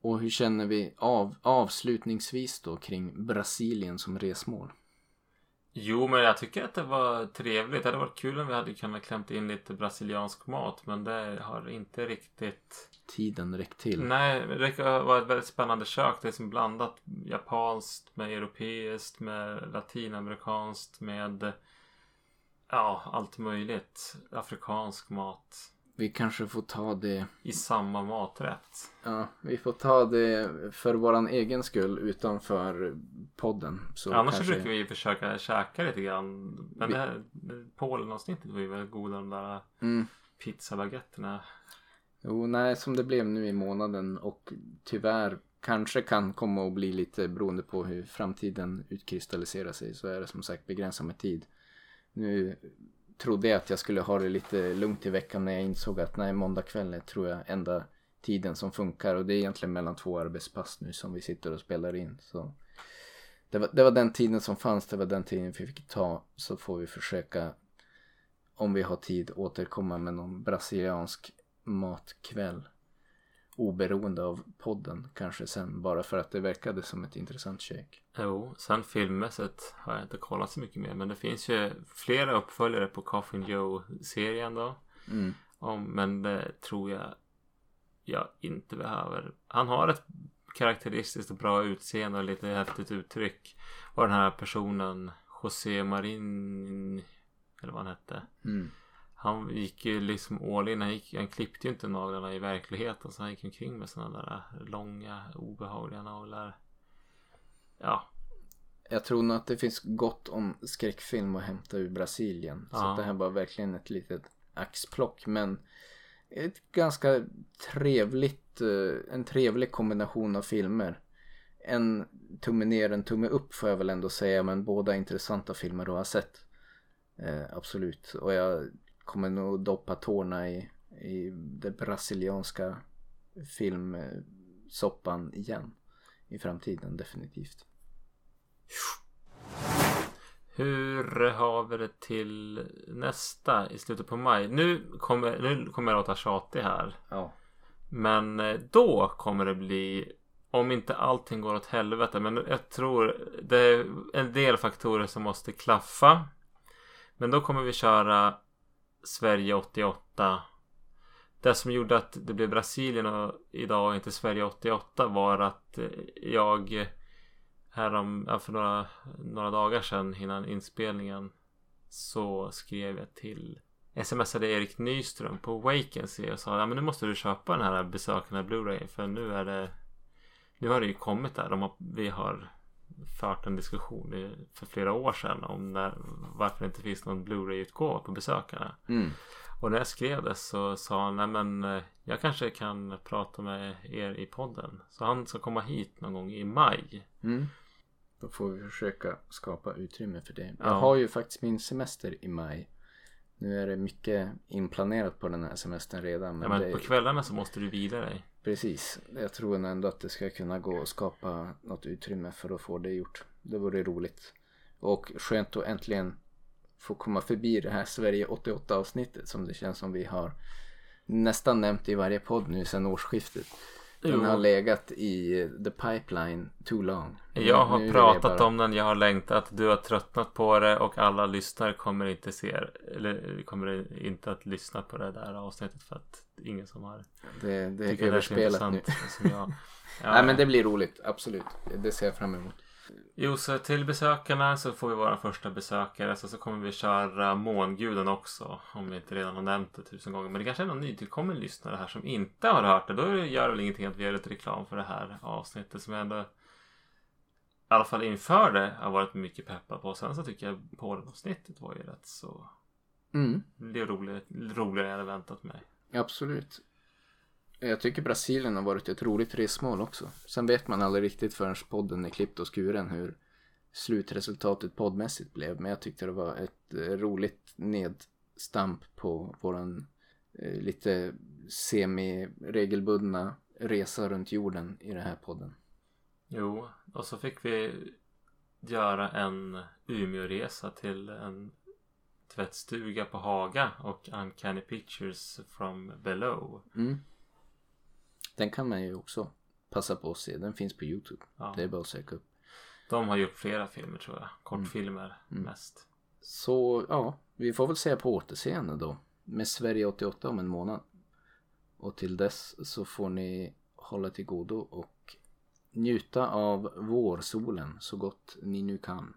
Och hur känner vi av, avslutningsvis då kring Brasilien som resmål? Jo, men jag tycker att det var trevligt. Det hade varit kul om vi hade kunnat klämt in lite brasiliansk mat. Men det har inte riktigt... Tiden räckt till. Nej, det var ett väldigt spännande kök. Det är som blandat japanskt med europeiskt med latinamerikanskt med... Ja, allt möjligt. Afrikansk mat. Vi kanske får ta det... I samma maträtt. Ja, vi får ta det för våran egen skull utanför podden. Så Annars kanske... brukar vi försöka käka lite grann. Men vi... det här Polen-avsnittet var ju väldigt goda de där mm. pizzabaguetterna. Jo, nej, som det blev nu i månaden och tyvärr kanske kan komma att bli lite beroende på hur framtiden utkristalliserar sig så är det som sagt begränsat med tid. Nu trodde jag att jag skulle ha det lite lugnt i veckan när jag insåg att nej, måndag kväll är tror jag enda tiden som funkar och det är egentligen mellan två arbetspass nu som vi sitter och spelar in. Så det var, det var den tiden som fanns, det var den tiden vi fick ta. Så får vi försöka, om vi har tid, återkomma med någon brasiliansk matkväll oberoende av podden kanske sen bara för att det verkade som ett intressant kök. Jo, sen filmmässigt har jag inte kollat så mycket mer men det finns ju flera uppföljare på Coffin Joe-serien då. Mm. Om, men det tror jag jag inte behöver. Han har ett karaktäristiskt och bra utseende och lite häftigt uttryck. Och den här personen José Marin eller vad han hette. Mm. Han gick ju liksom all in. Han, gick, han klippte ju inte naglarna i verkligheten. Så han gick omkring med sådana där långa obehagliga naglar. Ja. Jag tror nog att det finns gott om skräckfilm att hämta ur Brasilien. Ja. Så det här var verkligen ett litet axplock. Men ett ganska trevligt, eh, en trevlig kombination av filmer. En tumme ner, en tumme upp får jag väl ändå säga. Men båda intressanta filmer att ha sett. Eh, absolut. Och jag kommer nog doppa tårna i, i det brasilianska filmsoppan igen. I framtiden definitivt. Hur har vi det till nästa i slutet på maj? Nu kommer, nu kommer jag låta tjatig här. Ja. Men eh, då kommer det bli om inte allting går åt helvete. Men jag tror det är en del faktorer som måste klaffa. Men då kommer vi köra Sverige 88. Det som gjorde att det blev Brasilien och idag och inte Sverige 88 var att eh, jag härom, för några, några dagar sedan innan inspelningen så skrev jag till smsade Erik Nyström på Wakency och sa ja men nu måste du köpa den här besökarna Blu-ray för nu är det nu har det ju kommit där. De har, vi har fört en diskussion för flera år sedan om när, varför det inte finns någon Blu-ray-utgåva på besökarna. Mm. Och när jag skrev det så sa han nej men eh, jag kanske kan prata med er i podden. Så han ska komma hit någon gång i maj. Mm. Då får vi försöka skapa utrymme för det. Ja. Jag har ju faktiskt min semester i maj. Nu är det mycket inplanerat på den här semestern redan. Men Ja, men det, på kvällarna så måste du vila dig. Precis. Jag tror ändå att det ska kunna gå att skapa något utrymme för att få det gjort. Det vore roligt. Och skönt att äntligen få komma förbi det här Sverige 88 avsnittet som det känns som vi har nästan nämnt i varje podd nu sedan årsskiftet. Den Jo. har legat i the pipeline too long. Jag har Nu pratat bara- om den, jag har längtat, du har tröttnat på det och alla lyssnare kommer inte se eller kommer inte att lyssna på det där avsnittet för att det är ingen som har Det, det är det är överspelat nu. som jag. Ja, Nej men det blir roligt, absolut. Det ser jag fram emot. Jo, så till besökarna så får vi vara första besökare. Så, så kommer vi köra Månguden också. Om vi inte redan har nämnt det tusen gånger. Men det kanske är någon nytillkommen lyssnare här som inte har hört det. Då gör det väl ingenting att vi gör lite reklam för det här avsnittet. Som jag ändå i alla fall inför det har varit mycket peppad på. Sen så tycker jag Polen-avsnittet var ju rätt så... Mm, Det är roligt, roligare än jag hade väntat mig. absolut. Jag tycker Brasilien har varit ett roligt resmål också. Sen vet man aldrig riktigt förrän podden är klippt och skuren hur slutresultatet poddmässigt blev. Men jag tyckte det var ett eh, roligt nedstamp på våran eh, lite semi-regelbundna resa runt jorden i den här podden. Jo, och så fick vi göra en Umeåresa till en tvättstuga på Haga och Uncanny Pictures from below. Mm. Den kan man ju också passa på att se. Den finns på Youtube. Ja. Det är bara att söka upp. De har gjort flera filmer tror jag. Kortfilmer mest. Så ja, vi får väl säga på återseende då. Med Sverige 88 om en månad. Och till dess så får ni hålla till godo och njuta av vårsolen så gott ni nu kan.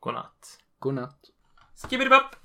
Godnatt. God natt. Skibbidi-bop!